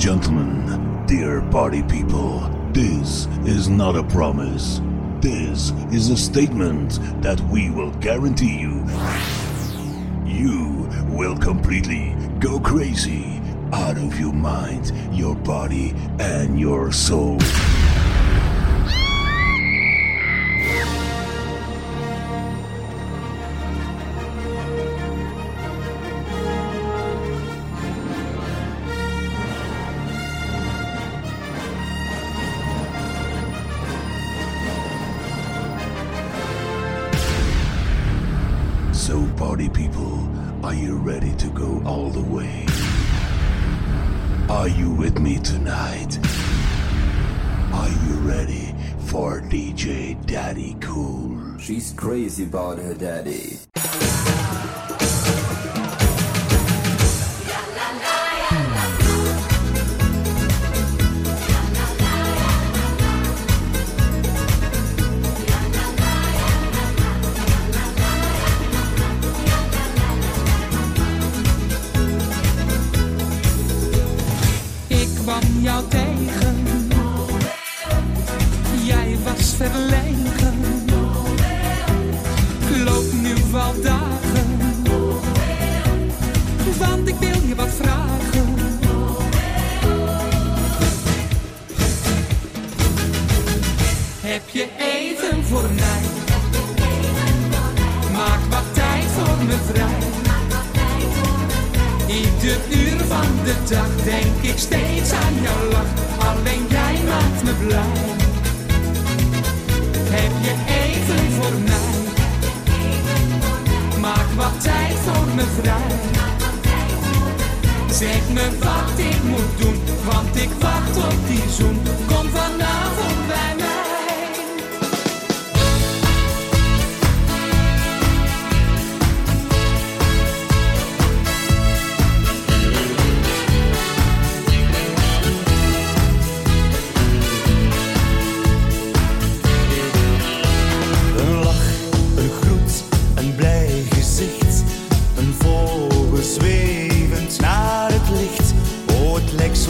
gentlemen, dear party people, this is not a promise. This is a statement that we will guarantee you. You will completely go crazy out of your mind, your body, and your soul. Tonight? Are you ready for DJ Daddy Cool? She's crazy about her daddy.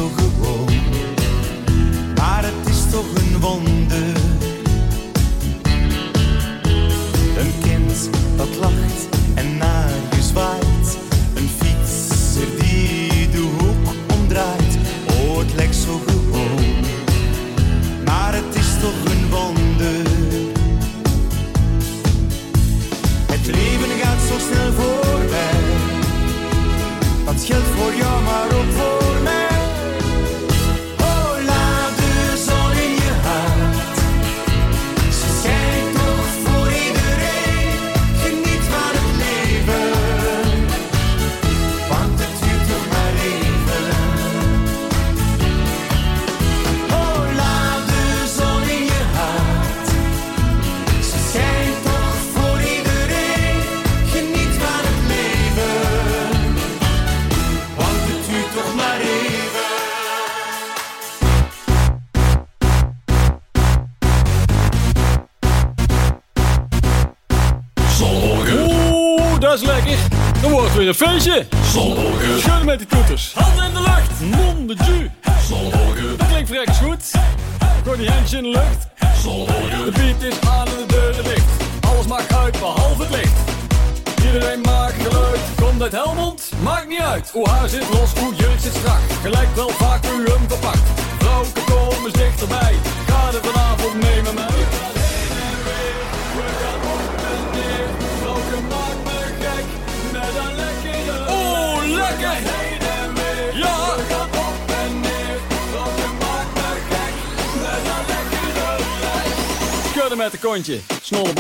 Gewoon. Maar het is toch een wonder. Een feestje. Schudden met die toeters. Handen in de lucht. Mon de ju. Dat klinkt vrek goed. Gooi die handjes in de lucht. De beat is aan en de deuren dicht. Alles maakt uit behalve het licht. Iedereen maakt geluid. Komt uit Helmond? Maakt niet uit. Hoe haar zit los, hoe met een kontje, snolle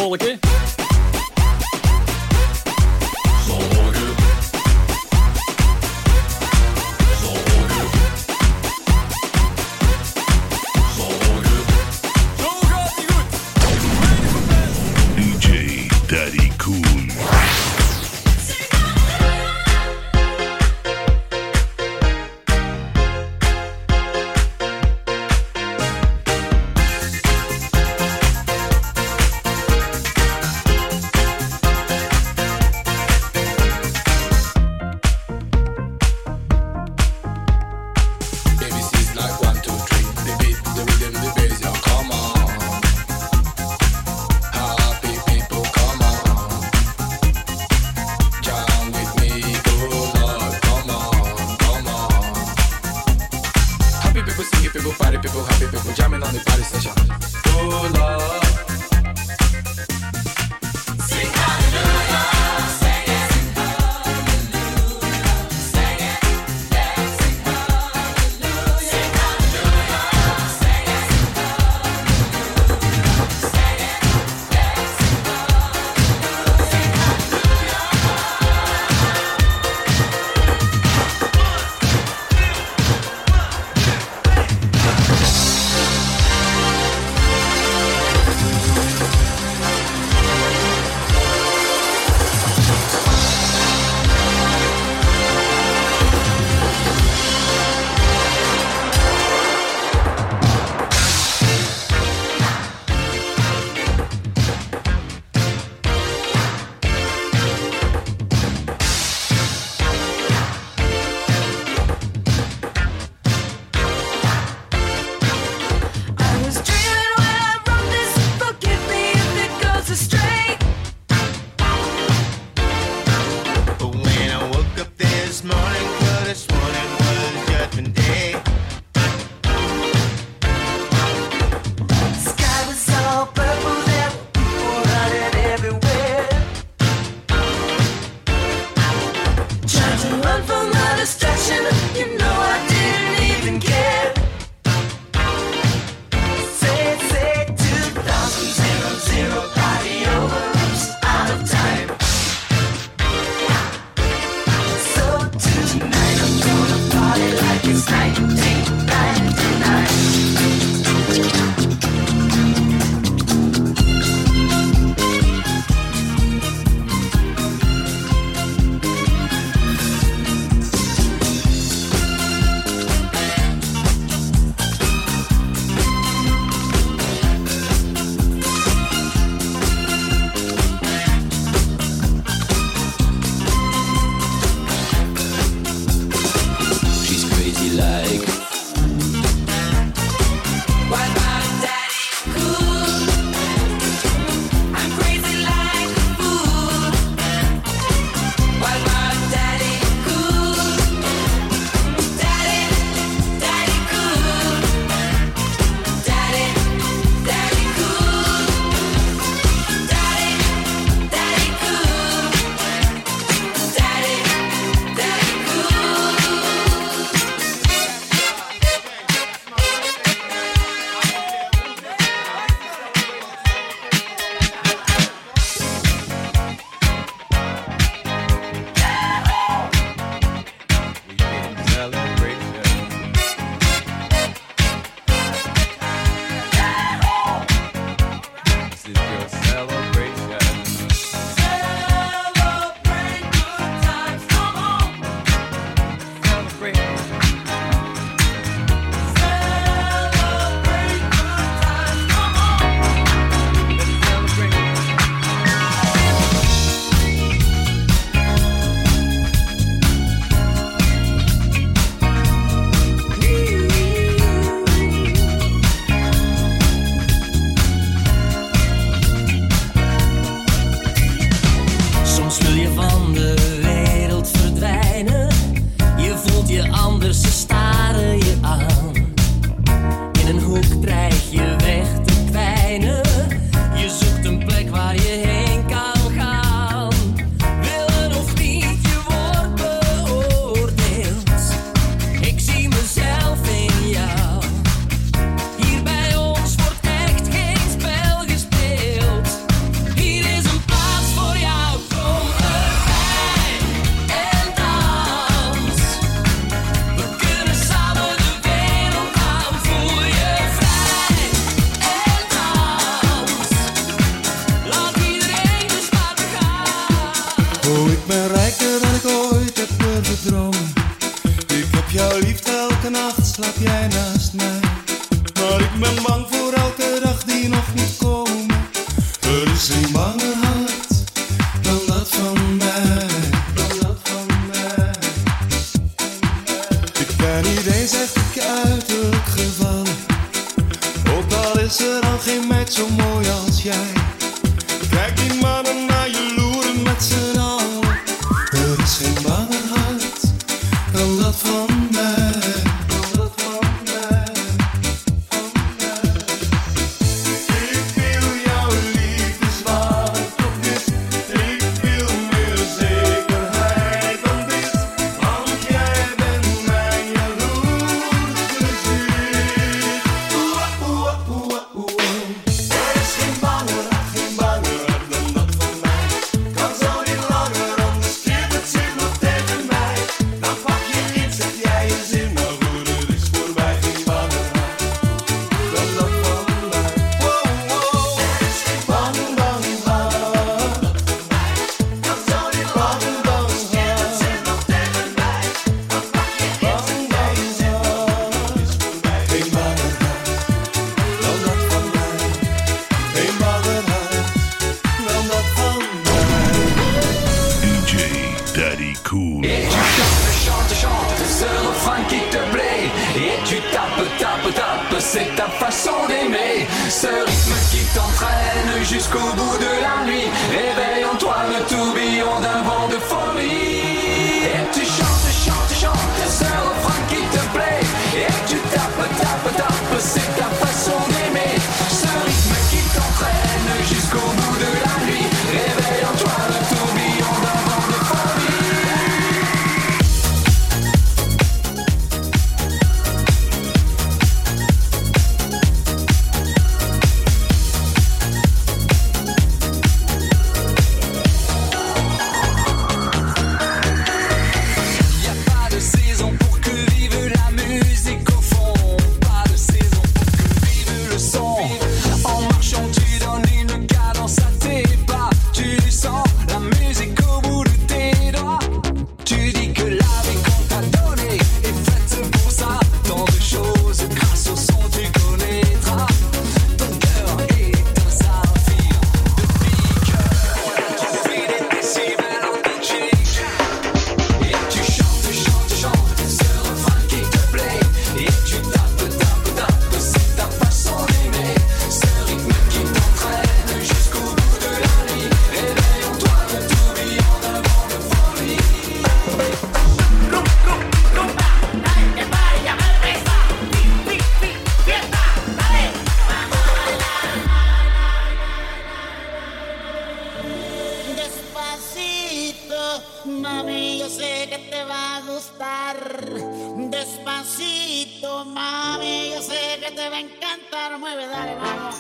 Mami, yo sé que te va a encantar. Mueve, dale, vamos.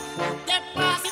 Despacito.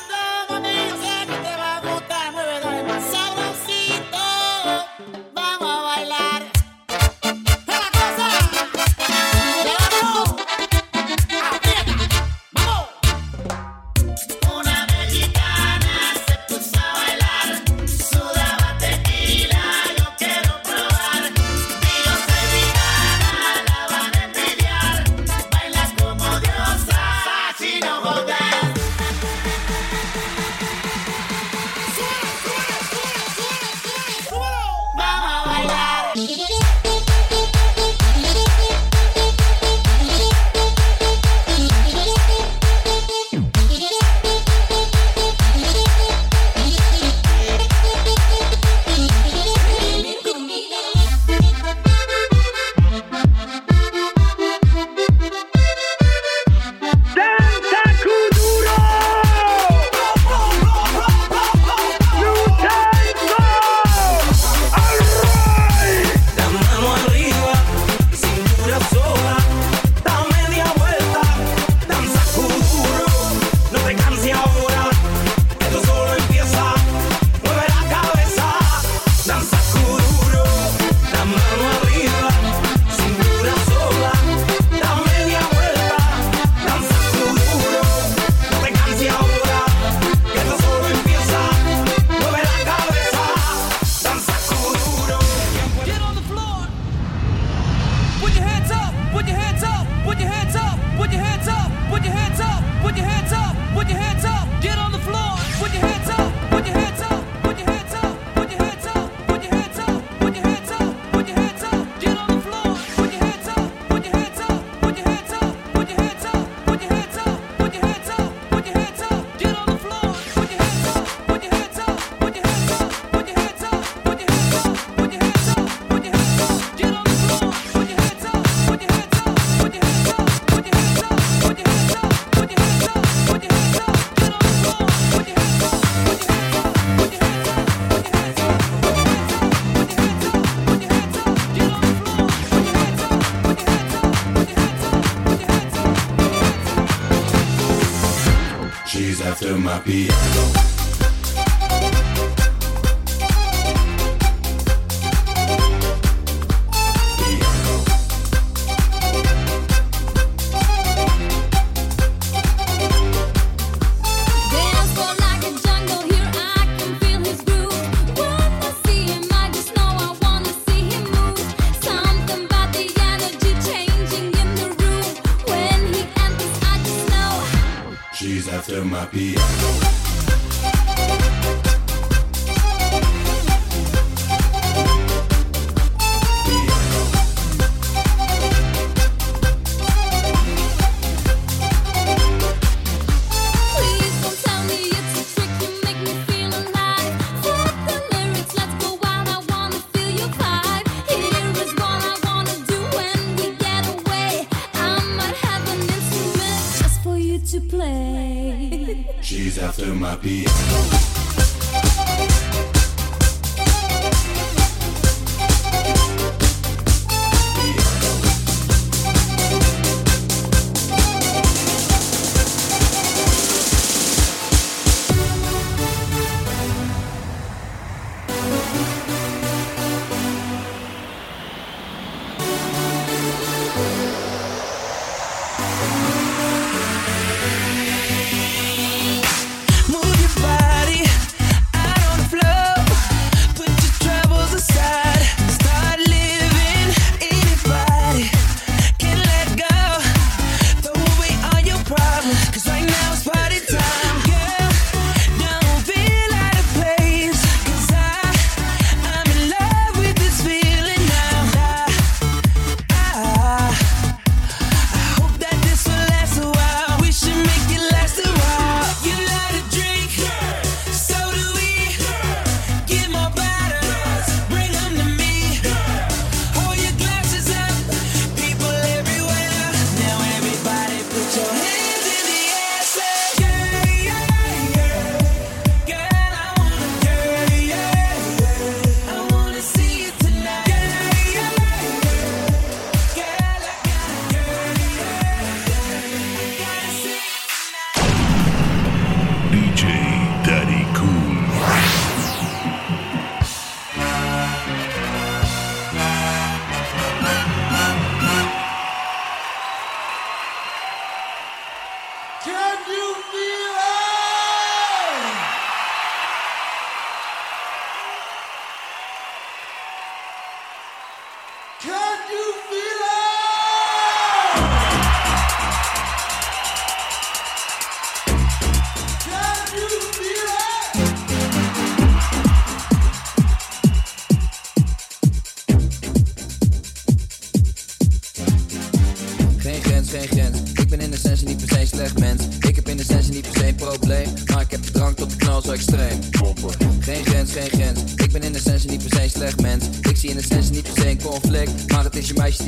Can you feel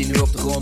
nu op de grond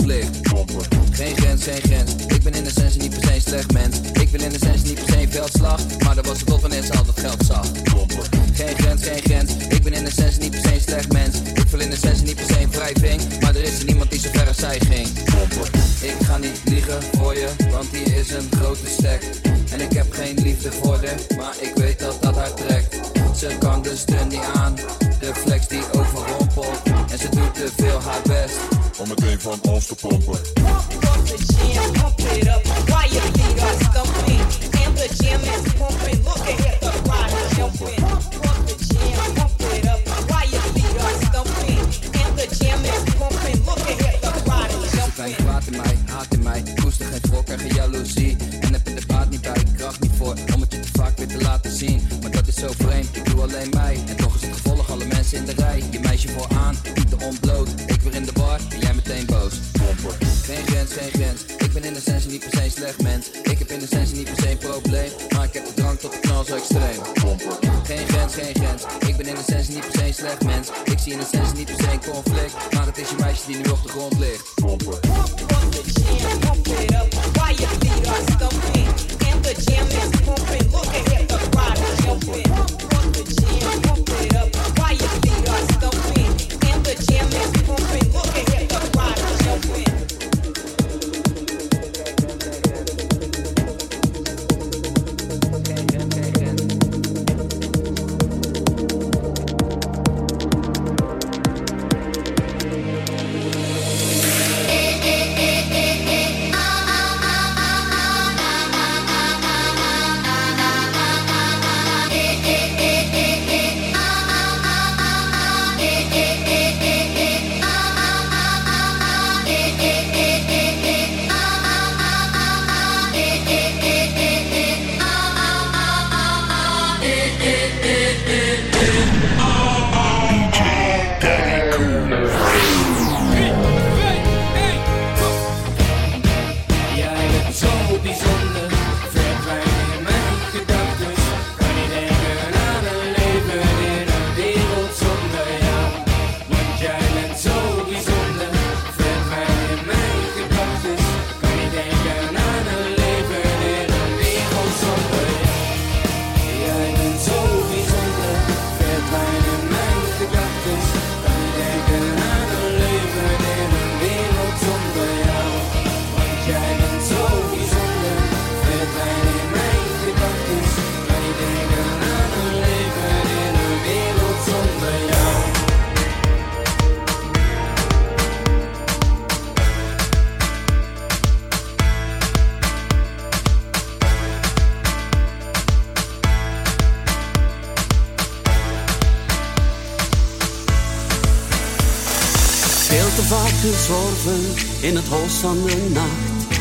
in het holst van de nacht.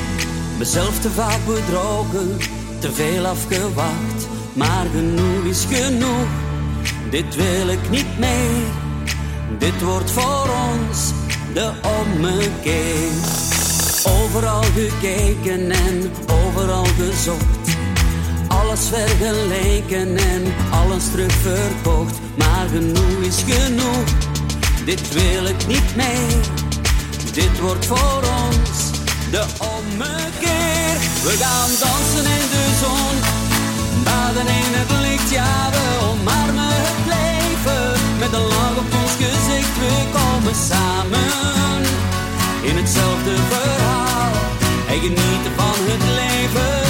Mezelf te vaak bedrogen, te veel afgewacht. Maar genoeg is genoeg, dit wil ik niet meer. Dit wordt voor ons de ommekeer. Overal gekeken en overal gezocht. Alles vergeleken en alles terugverkocht. Maar genoeg is genoeg, dit wil ik niet meer. Dit wordt voor ons de ommekeer. We gaan dansen in de zon, baden in het licht. Ja, we omarmen het leven met een lach op ons gezicht. We komen samen in hetzelfde verhaal en genieten van het leven.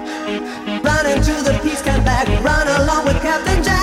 Run into the peace camp back, run along with Captain Jack.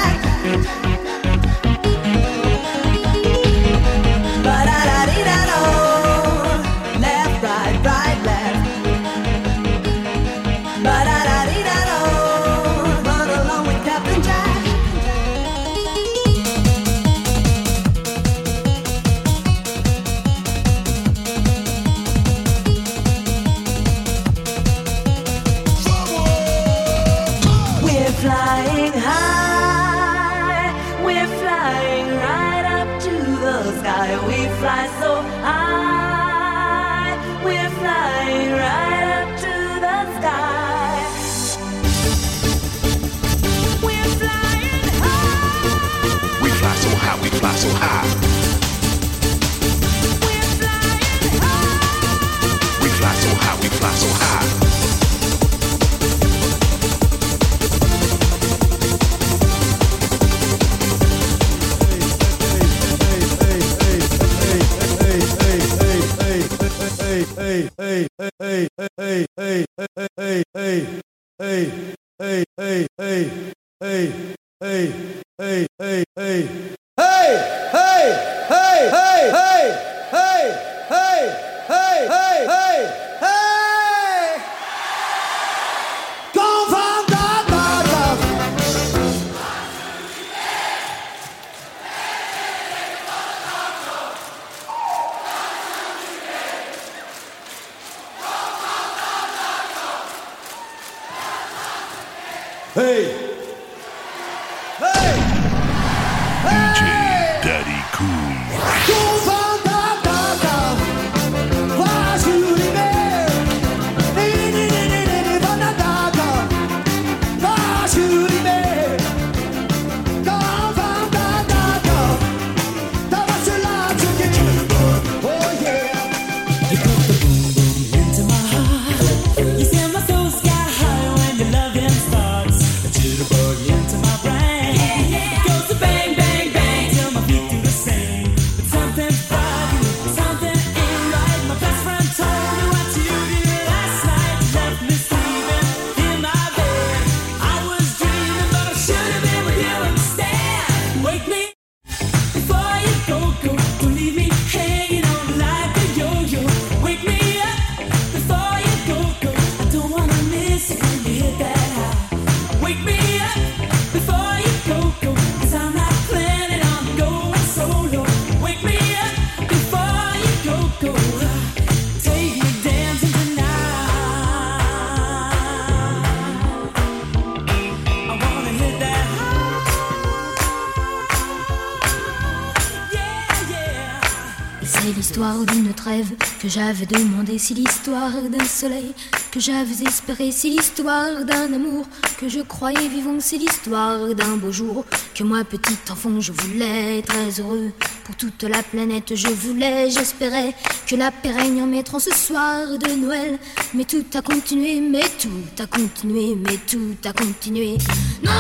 que j'avais demandé, si l'histoire d'un soleil que j'avais espéré, si l'histoire d'un amour que je croyais vivant, si l'histoire d'un beau jour que moi petit enfant je voulais très heureux pour toute la planète je voulais, j'espérais que la paix règne en mettant ce soir de Noël, mais tout a continué, mais tout a continué, mais tout a continué. Non,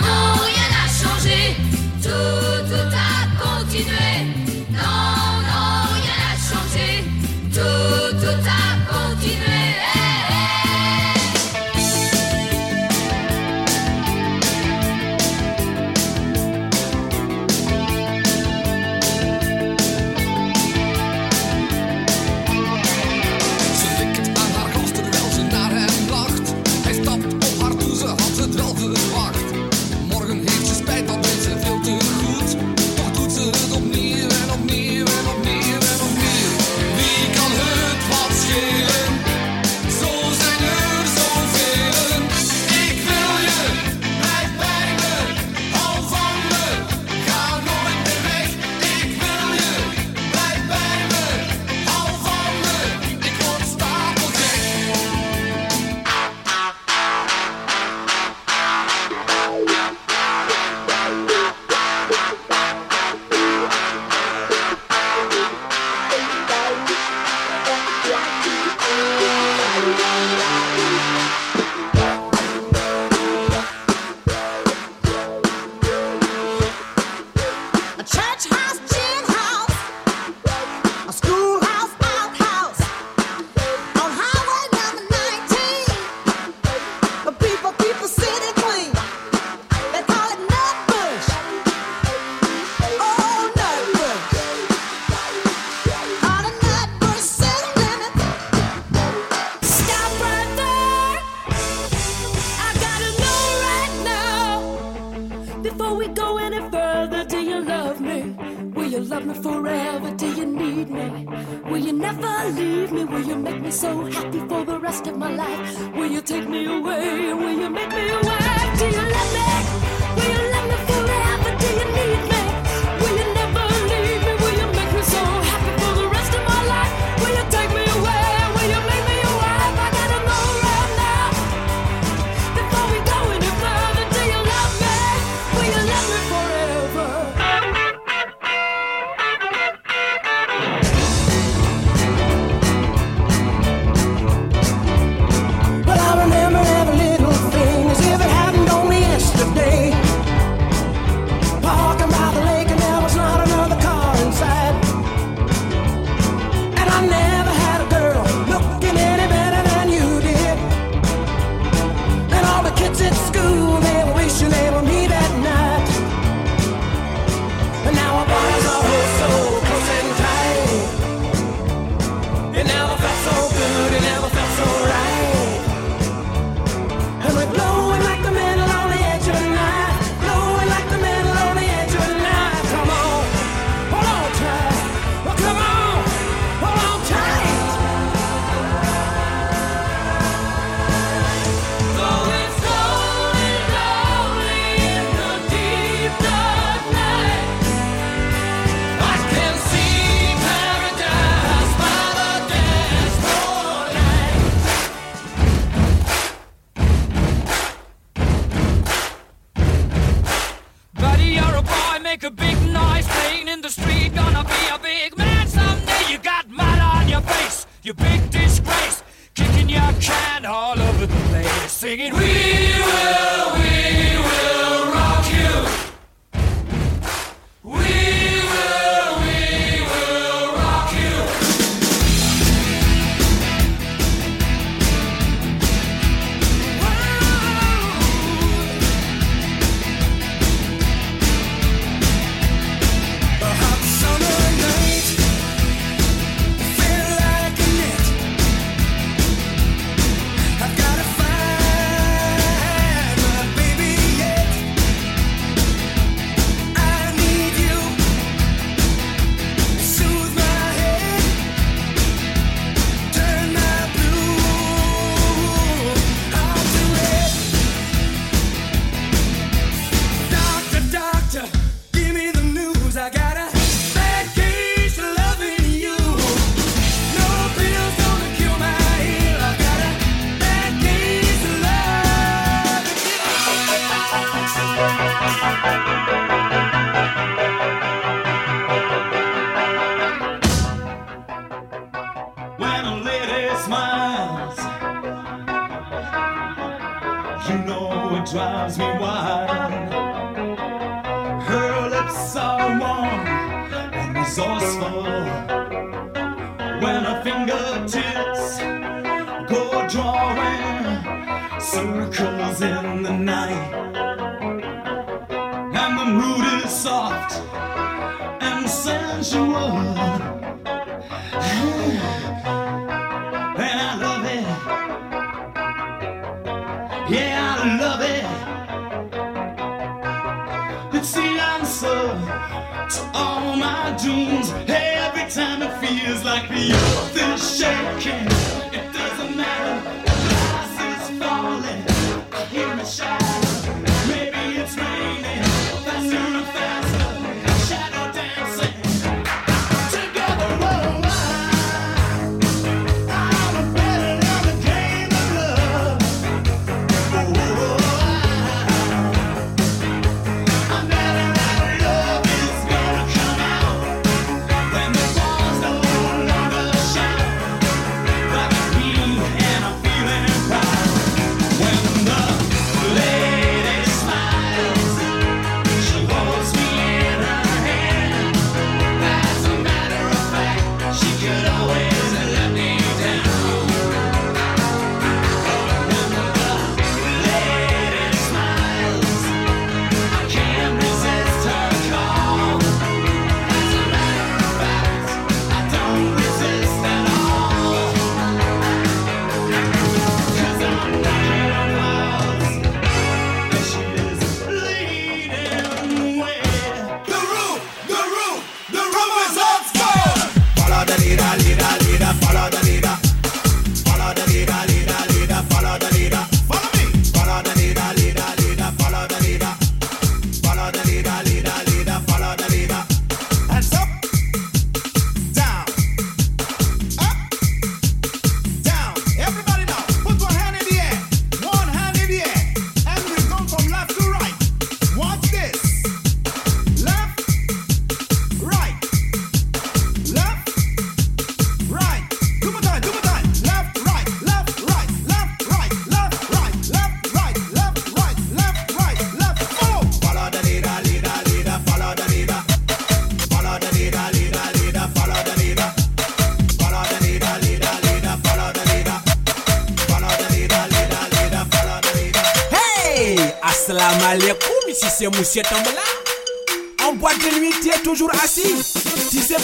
non, rien n'a changé, tout, tout a continué. Non. before we go any further, do you love me? Will you love me forever? Do you need me? Will you never leave me? Will you make me so happy for the rest of my life? Will you take me away? Will you make me away? Do you love me?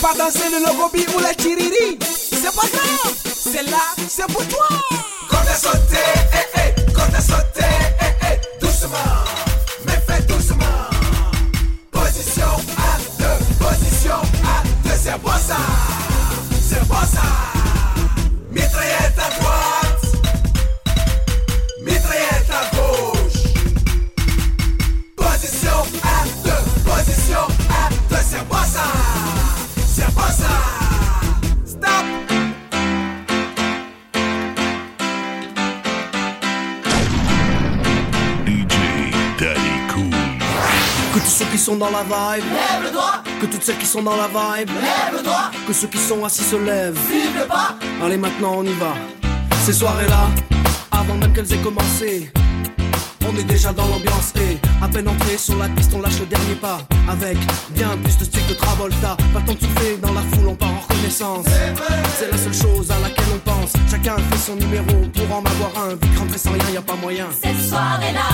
pas danser le logobi ou la chiriri. C'est pas grave, c'est là, c'est pour toi. Vibe, Lève le doigt. Que toutes celles qui sont dans la vibe, Lève le doigt. Que ceux qui sont assis se lèvent. Vive le pas. Allez, maintenant on y va. Ces soirées-là, avant même qu'elles aient commencé, on est déjà dans l'ambiance et à peine entré sur la piste, on lâche le dernier pas. Avec bien plus de style que Travolta. Pas temps de souffler dans la foule, on part en reconnaissance. C'est la seule chose à laquelle on pense. Chacun fait son numéro pour en avoir un. Que rentrer sans rien, y a pas moyen. Cette soirée-là,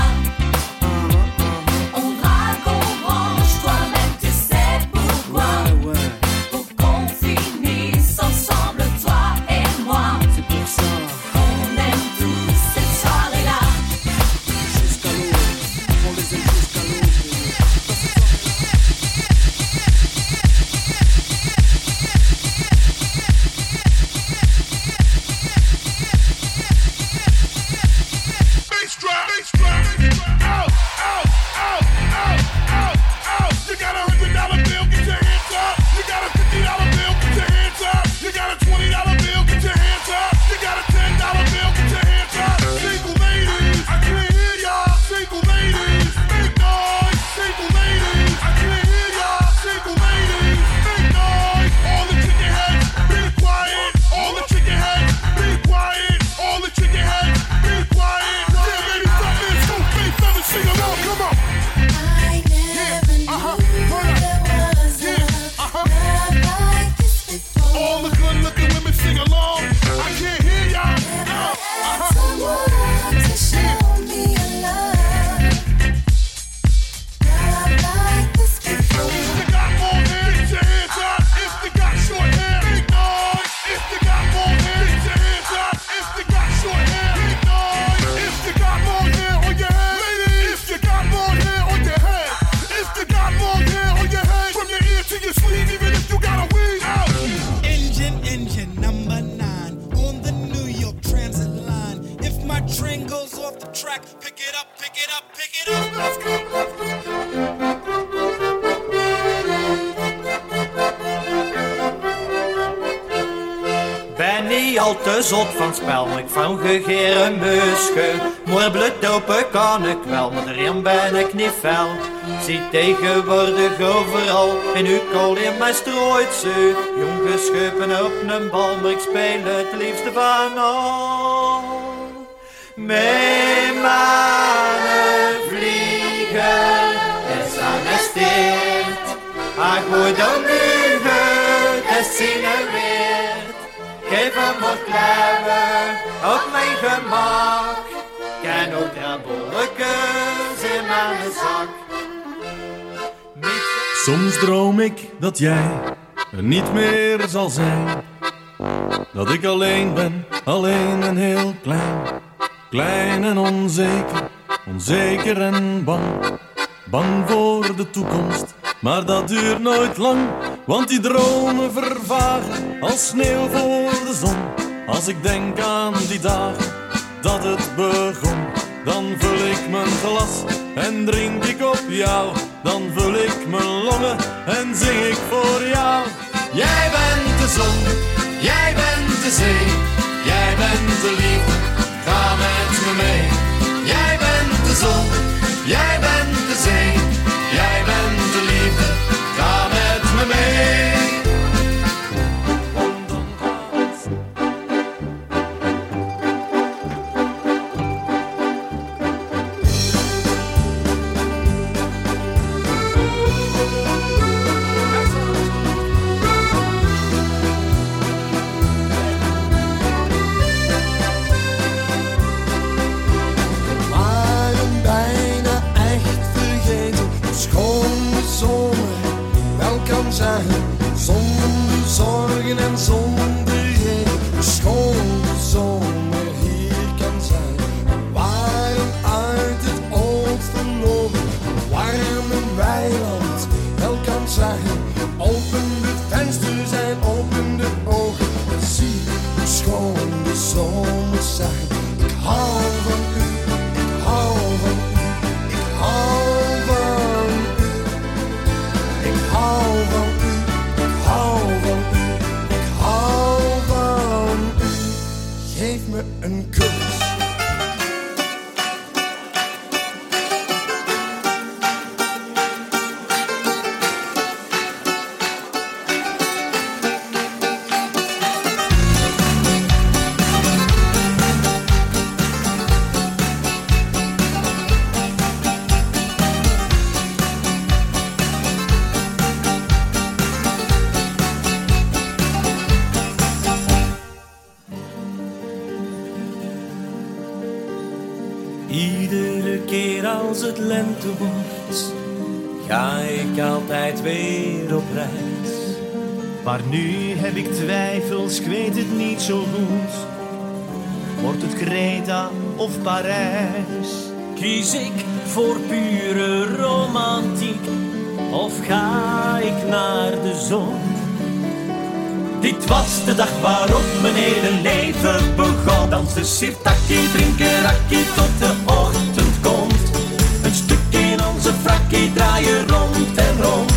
fel. Zie tegenwoordig overal, uw kool in mij strooit ze. Jong geschuppen op een bal, maar ik speel het liefste van al. Mijn mannen vliegen, is arresteerd. Ach, hoe dan nu het sigareerd. Geef hem wat kluiven op mijn gemak. Ken ook drabbelletjes Soms droom ik dat jij er niet meer zal zijn. Dat ik alleen ben, alleen en heel klein. Klein en onzeker, onzeker en bang. Bang voor de toekomst, maar dat duurt nooit lang. Want die dromen vervagen als sneeuw voor de zon. Als ik denk aan die dagen dat het begon. Dan vul ik mijn glas en drink ik op jou. Dan vul ik mijn longen en zing ik voor jou. Jij bent de zon, jij bent de zee. Jij bent de liefde, ga met me mee. Jij bent de zon, jij bent de zee. Jij bent of Parijs? Kies ik voor pure romantiek of ga ik naar de zon? Dit was de dag waarop mijn hele leven begon. Dansen sirtaki, drinken rakkie tot de ochtend komt. Een stuk in onze frakkie draaien rond en rond.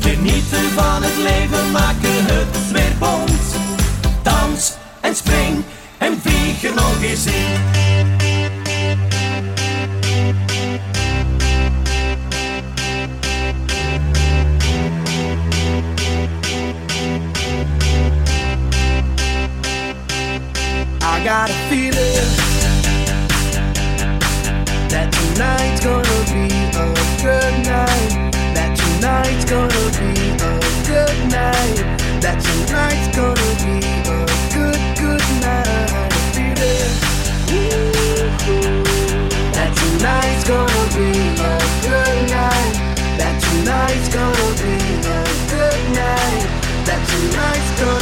Genieten van het leven, maken That tonight's gonna be a good night That tonight's gonna be a good night That tonight's gonna be a good, good night. Feel this That tonight's gonna be a good night That tonight's gonna be a good night That tonight's gonna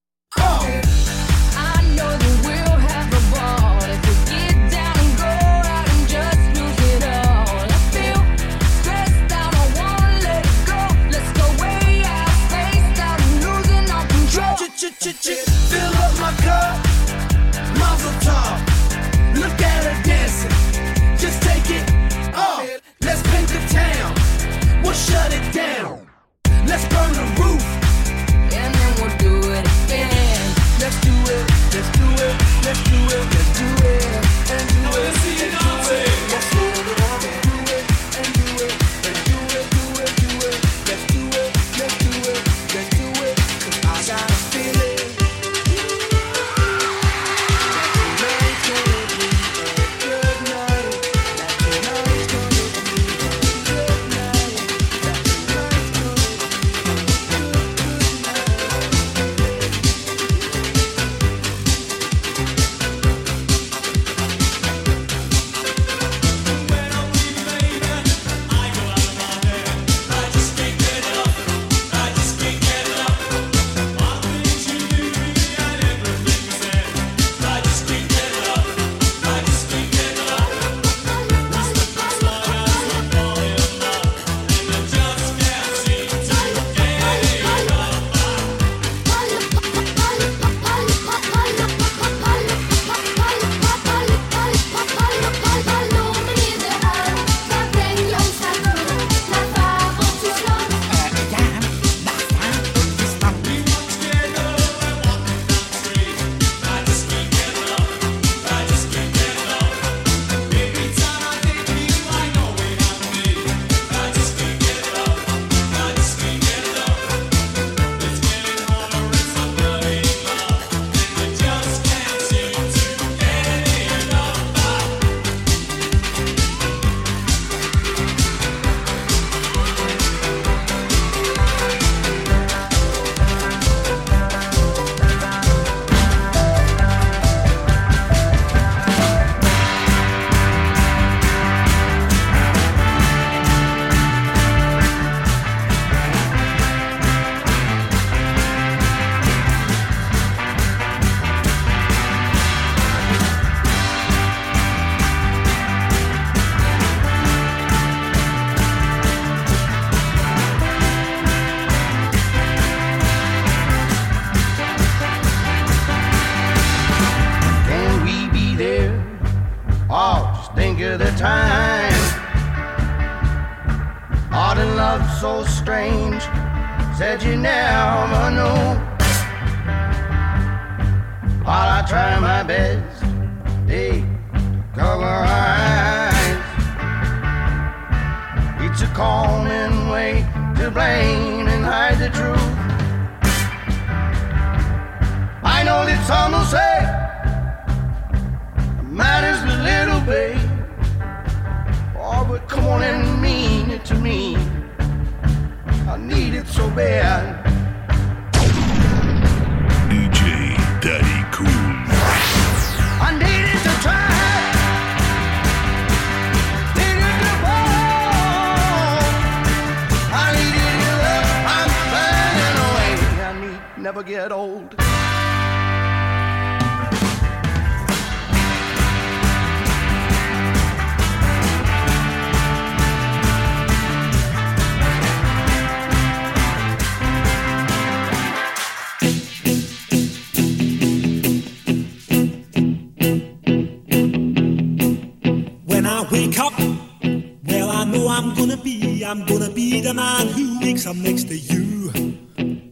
thinks I'm next to you.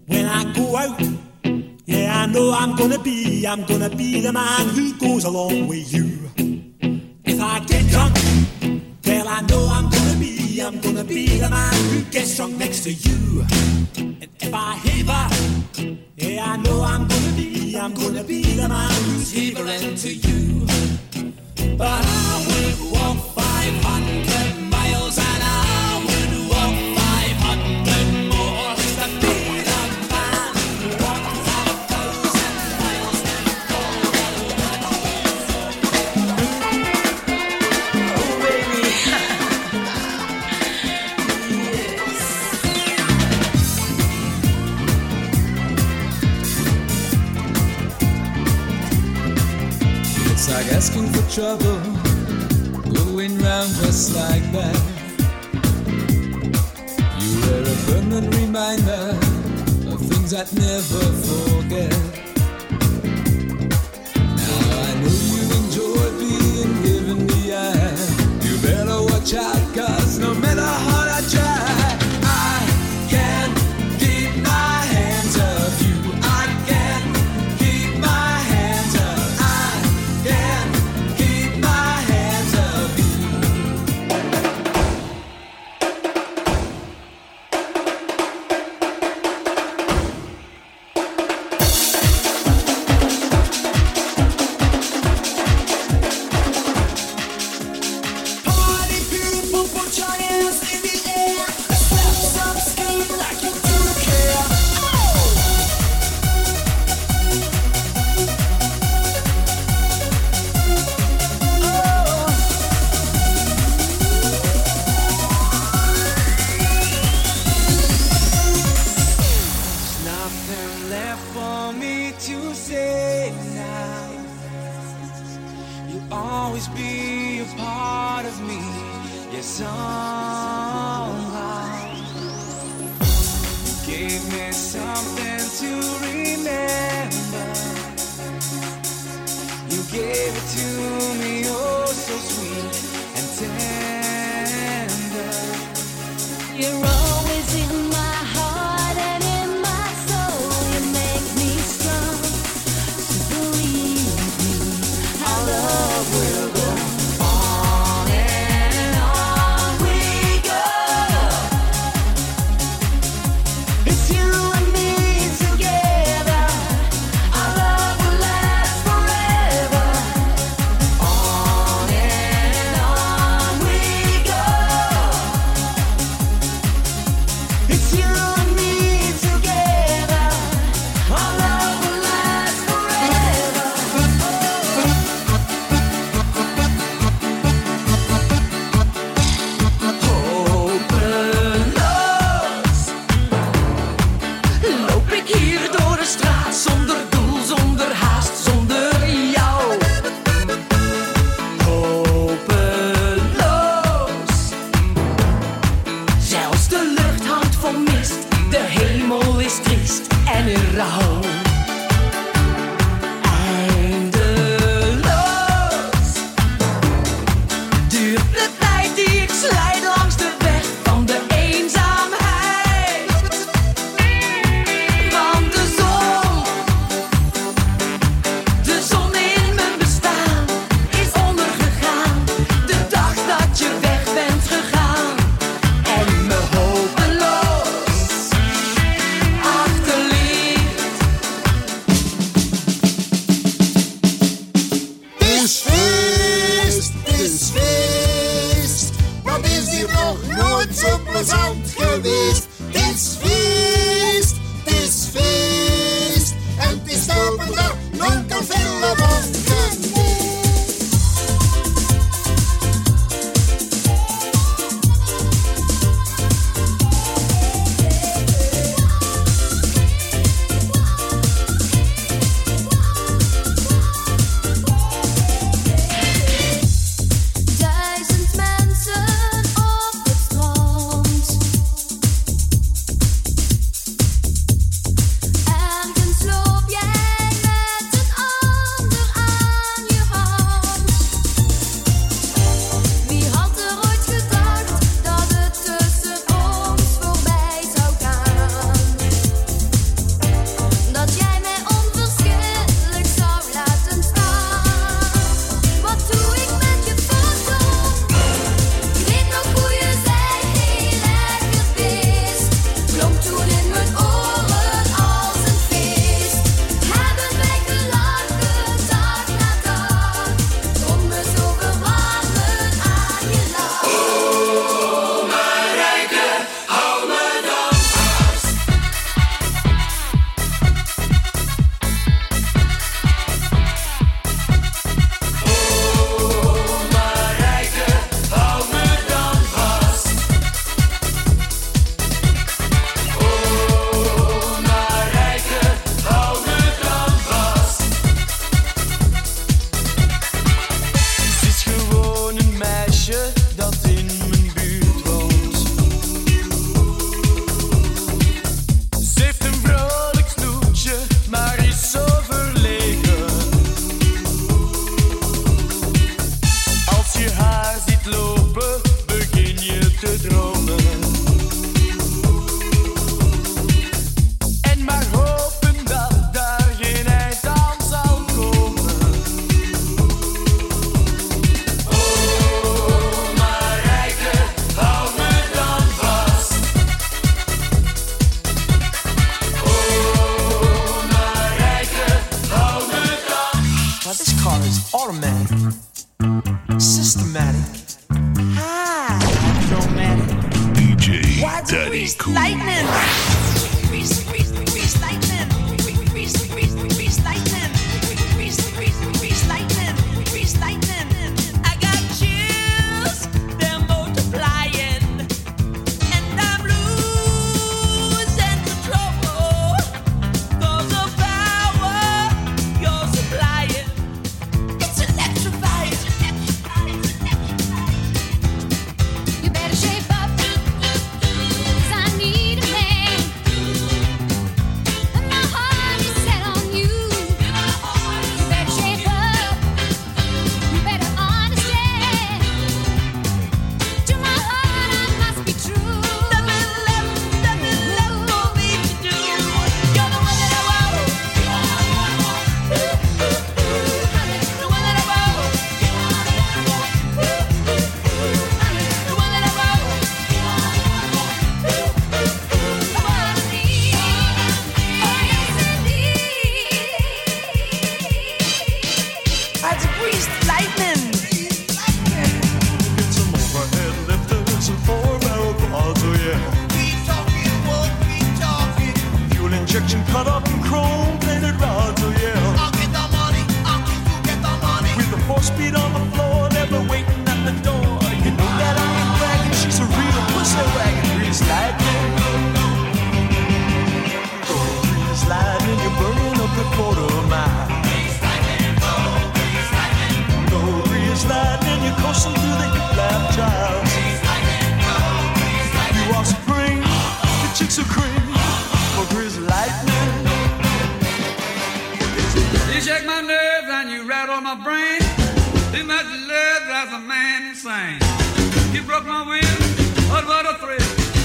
When I go out, yeah, I know I'm gonna be, I'm gonna be the man who goes along with you. If I get drunk, well, I know I'm gonna be, I'm gonna be the man who gets drunk next to you. And if I haver, yeah, I know I'm gonna be, I'm gonna be the man who's havering to you. But I trouble going round just like that. You were a permanent reminder of things I'd never forget. my brain. Too much love drives a man insane. You broke my wind, oh, what a thrill.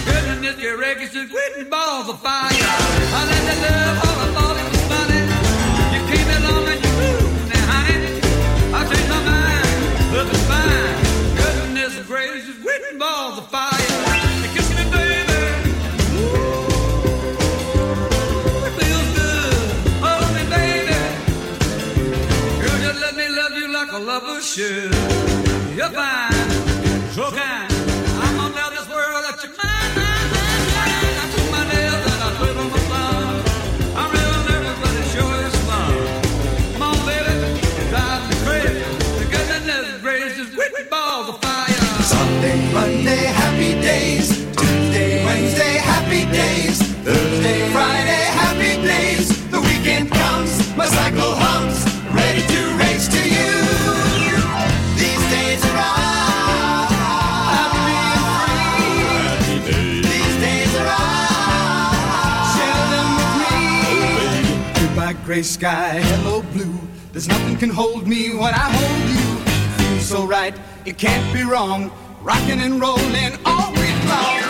Goodness, your records just quitting balls of fire. I let that love all up all Goodbye. gray sky, hello blue. There's nothing can hold me when I hold you. Feels so right, it can't be wrong. Rocking and rolling all week long.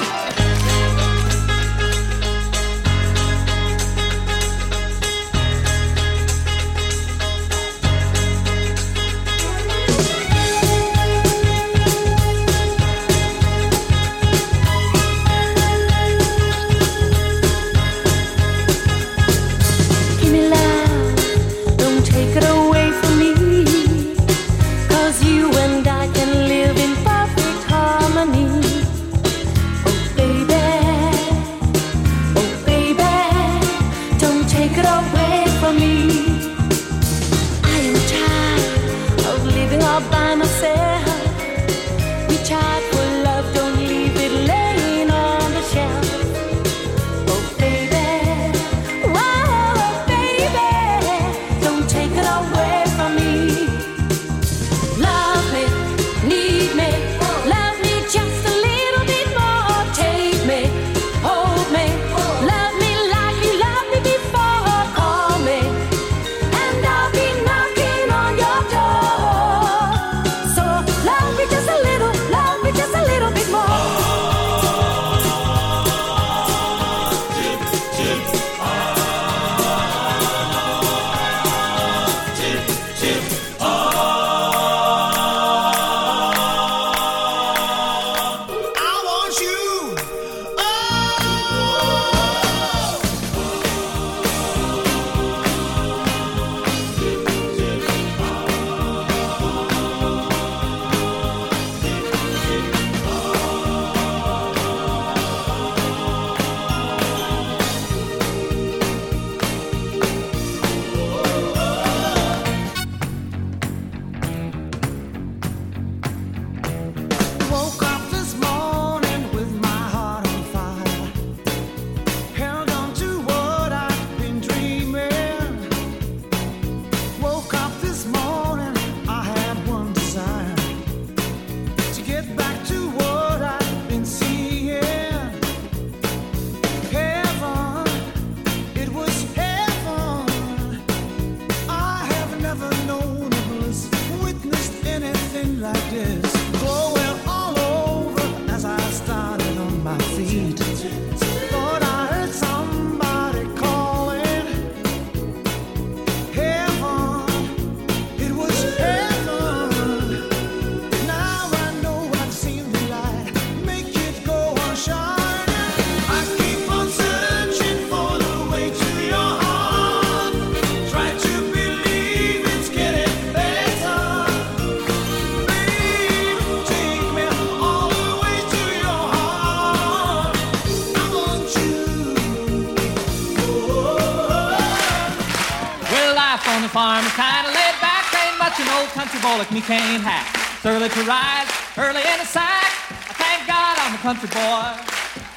Country me can't hack. It's early to rise, early in the sack. I thank God I'm a country boy.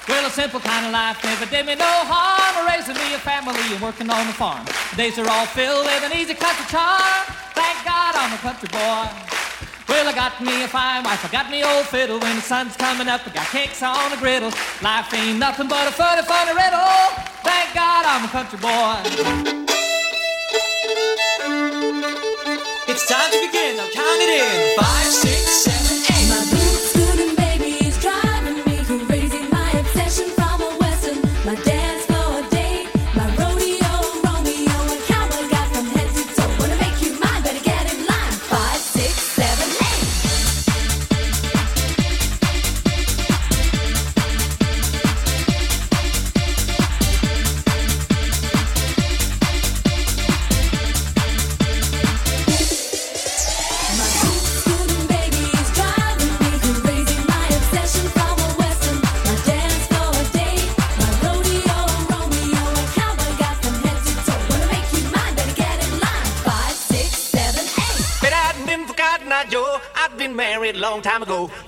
Well, a simple kind of life never did me no harm. Raising me a family and working on the farm. The days are all filled with an easy country charm. Thank God I'm a country boy. Well, I got me a fine wife, I got me old fiddle. When the sun's coming up, I got cakes on the griddle. Life ain't nothing but a funny, funny riddle. Thank God I'm a country boy. It's time to begin. Now count it in. Five, six, seven, eight.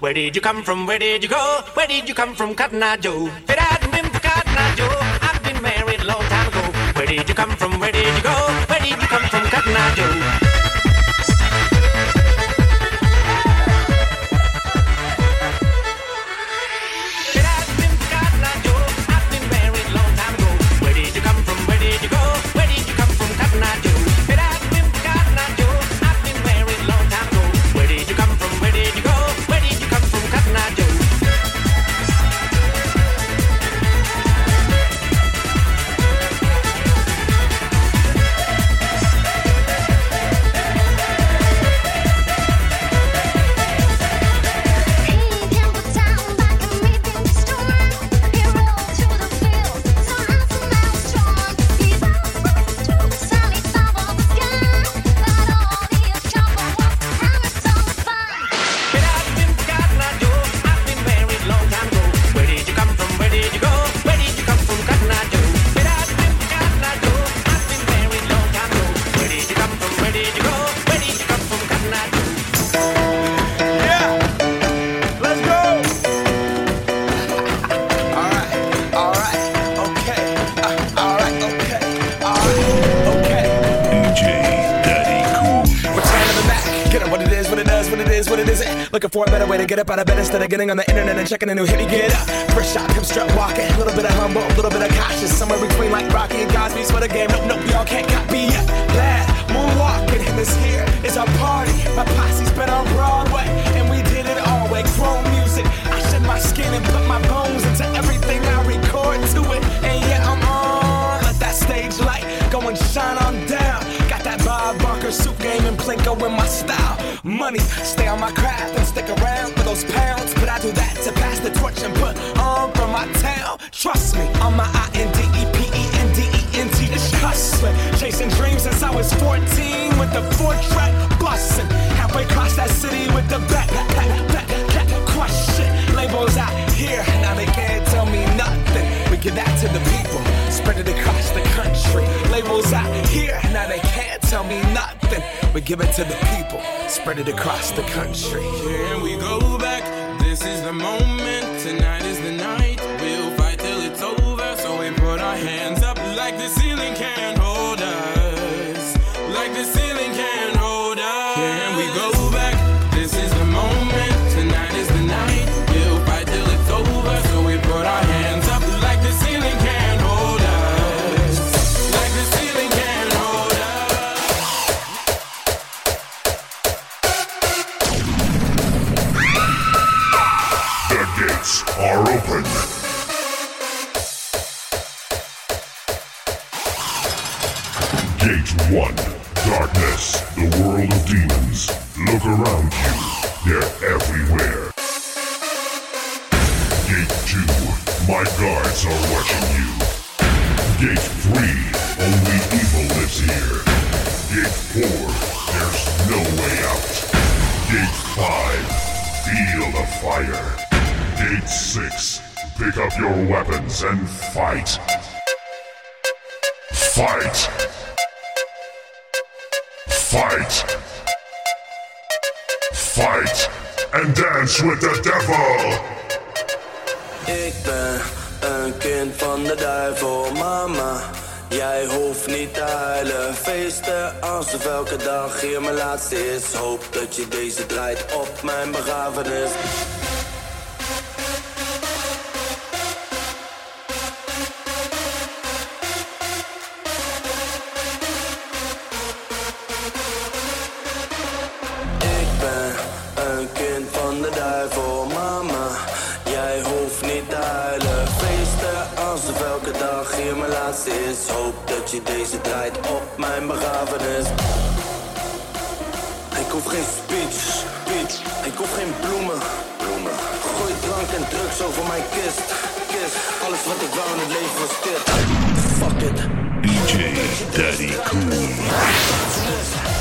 Where did you come from? Where did you go? Where did you come from, Cotton Eye Joe? Getting on the internet and checking a new hit. Get up. First shot, come strut walking. A little bit of humble, a little bit of cautious. Somewhere between like Rocky and Cosby's for the game. Nope, nope, y'all can't copy yet. Glad moonwalking. And this here is our party. My posse's been on Broadway. And we did it all way. Chrome music. I shed my skin and put my bones into everything I record to it. And yeah, I'm on. Let that stage light go and shine on down. Got that Bob Barker suit game and Plinko in my style. Money, stay on my craft and stick around for those pounds. I do that to pass the torch and put on for my town. Trust me, on my I N D E P E N D E N T. It's hustling. Chasing dreams since I was 14 with the four track bustin'. Halfway across that city with the back, back, back, back, back, crush it. Labels out here, now they can't tell me nothing. We give that to the people, spread it across the country. Labels out here, now they can't tell me nothing. We give it to the people, spread it across the country. Here we go back. This is the moment. Tonight is the night. We'll fight till it's over. So we put our hands up like the ceiling can't world of demons. Look around you. They're everywhere. Gate 2. My guards are watching you. Gate 3. Only evil lives here. Gate 4. There's no way out. Gate 5. Feel the fire. Gate 6. Pick up your weapons and fight. Fight! Fight! Fight and dance with the devil! Ik ben een kind van de duivel, mama. Jij hoeft niet te huilen, feesten alsof elke dag hier mijn laatste is. Hoop dat je deze draait op mijn begrafenis. Hoop dat je deze draait op mijn begrafenis. Ik hoef geen speech, speech. Ik hoef geen bloemen, bloemen. Gooi drank en drugs over mijn kist, kist. Alles wat ik wou in het leven was dit. Fuck it. DJ Daddy Cool.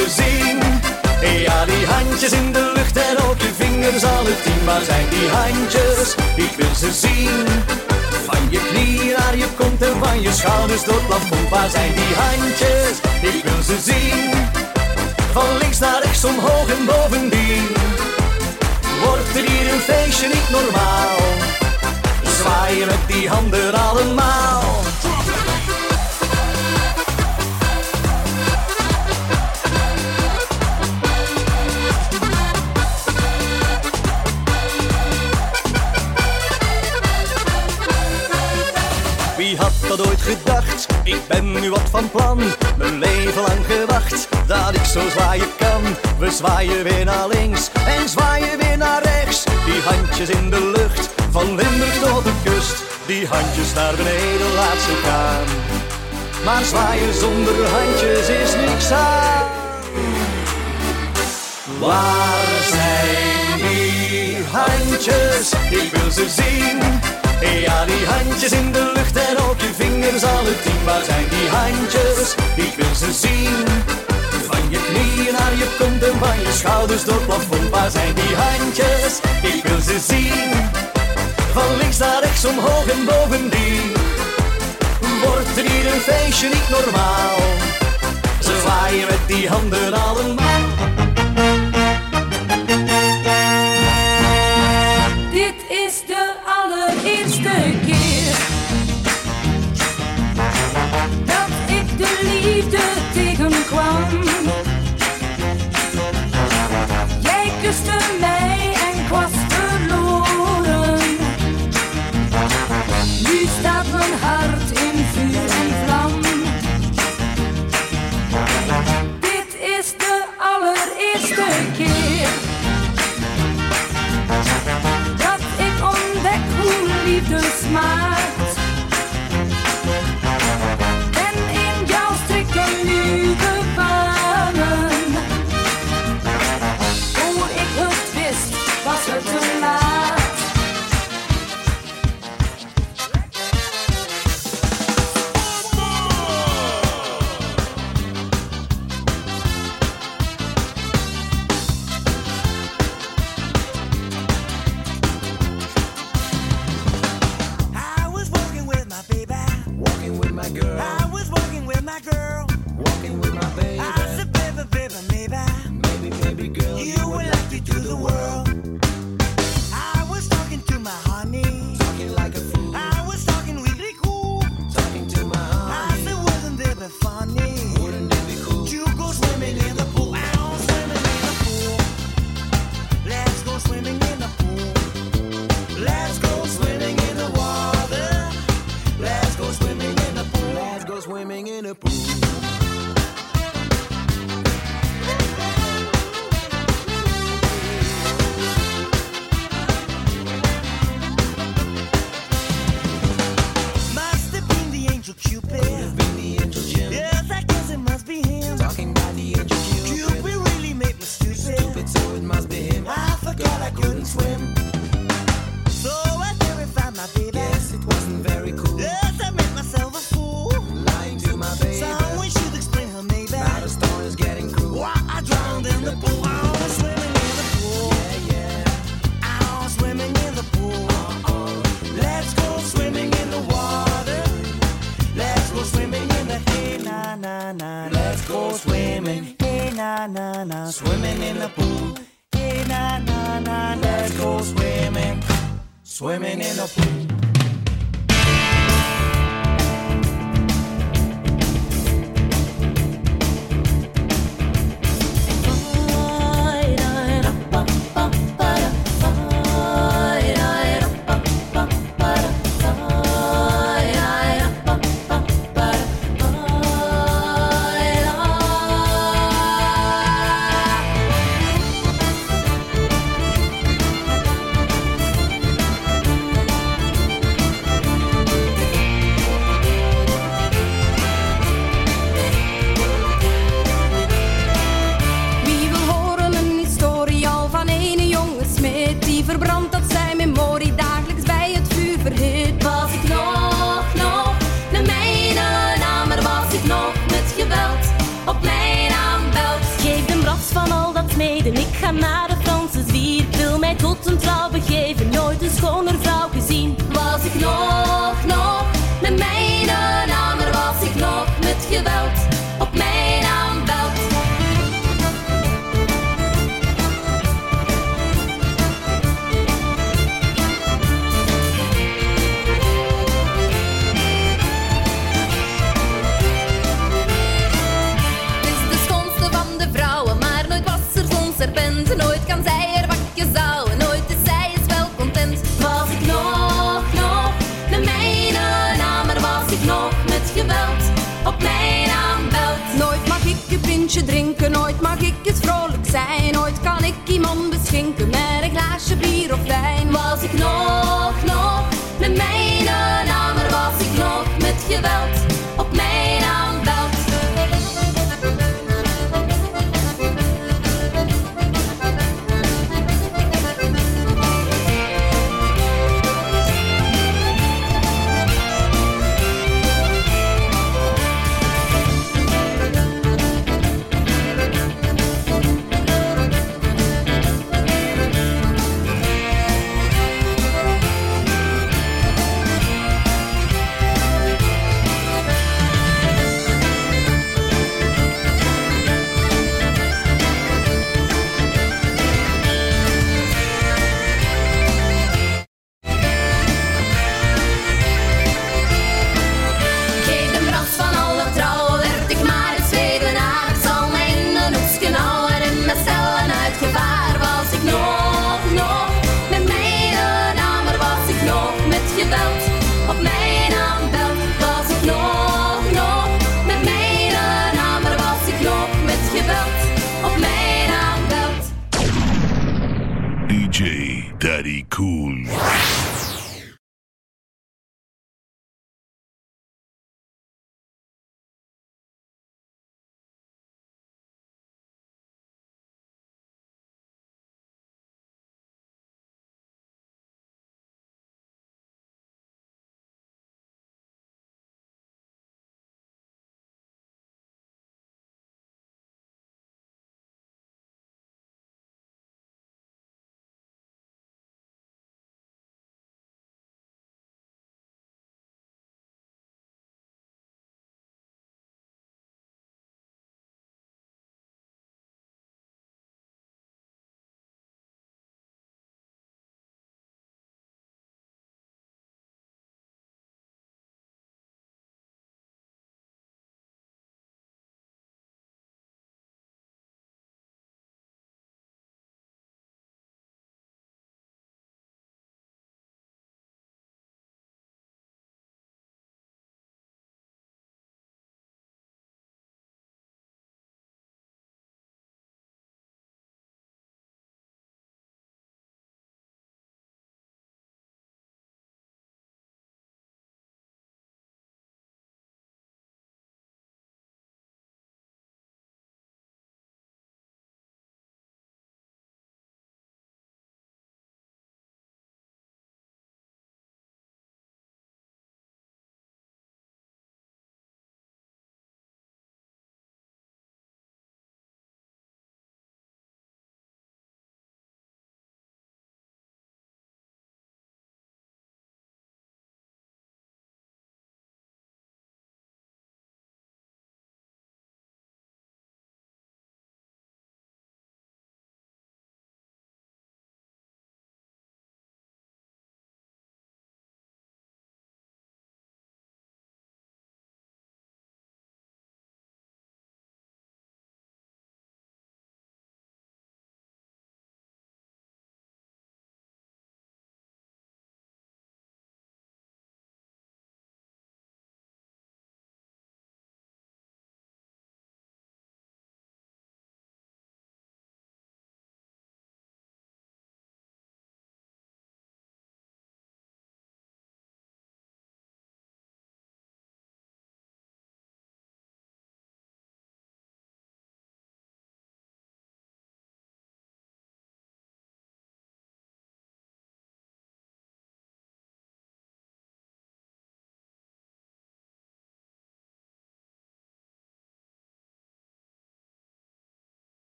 Ze zien. Ja, die handjes in de lucht en ook je vingers alle tien. Waar zijn die handjes? Ik wil ze zien. Van je knieën naar je kont en van je schouders het plafond. Waar zijn die handjes? Ik wil ze zien. Van links naar rechts, omhoog en bovendien. Wordt er hier een feestje niet normaal? Zwaaien met die handen allemaal. Had ooit gedacht? Ik ben nu wat van plan. Mijn leven lang gewacht dat ik zo zwaaien kan. We zwaaien weer naar links en zwaaien weer naar rechts. Die handjes in de lucht, van Limburg tot de kust. Die handjes naar beneden, laat ze gaan. Maar zwaaien zonder handjes is niks aan. Waar zijn die handjes? Ik wil ze zien. Ja, die handjes in de lucht en ook je vingers alle tien. Waar zijn die handjes? Ik wil ze zien. Van je knieën naar je kont en van je schouders door het plafond. Waar zijn die handjes? Ik wil ze zien. Van links naar rechts, omhoog en bovendien. Wordt er hier een feestje niet normaal? Ze zwaaien met die handen allemaal.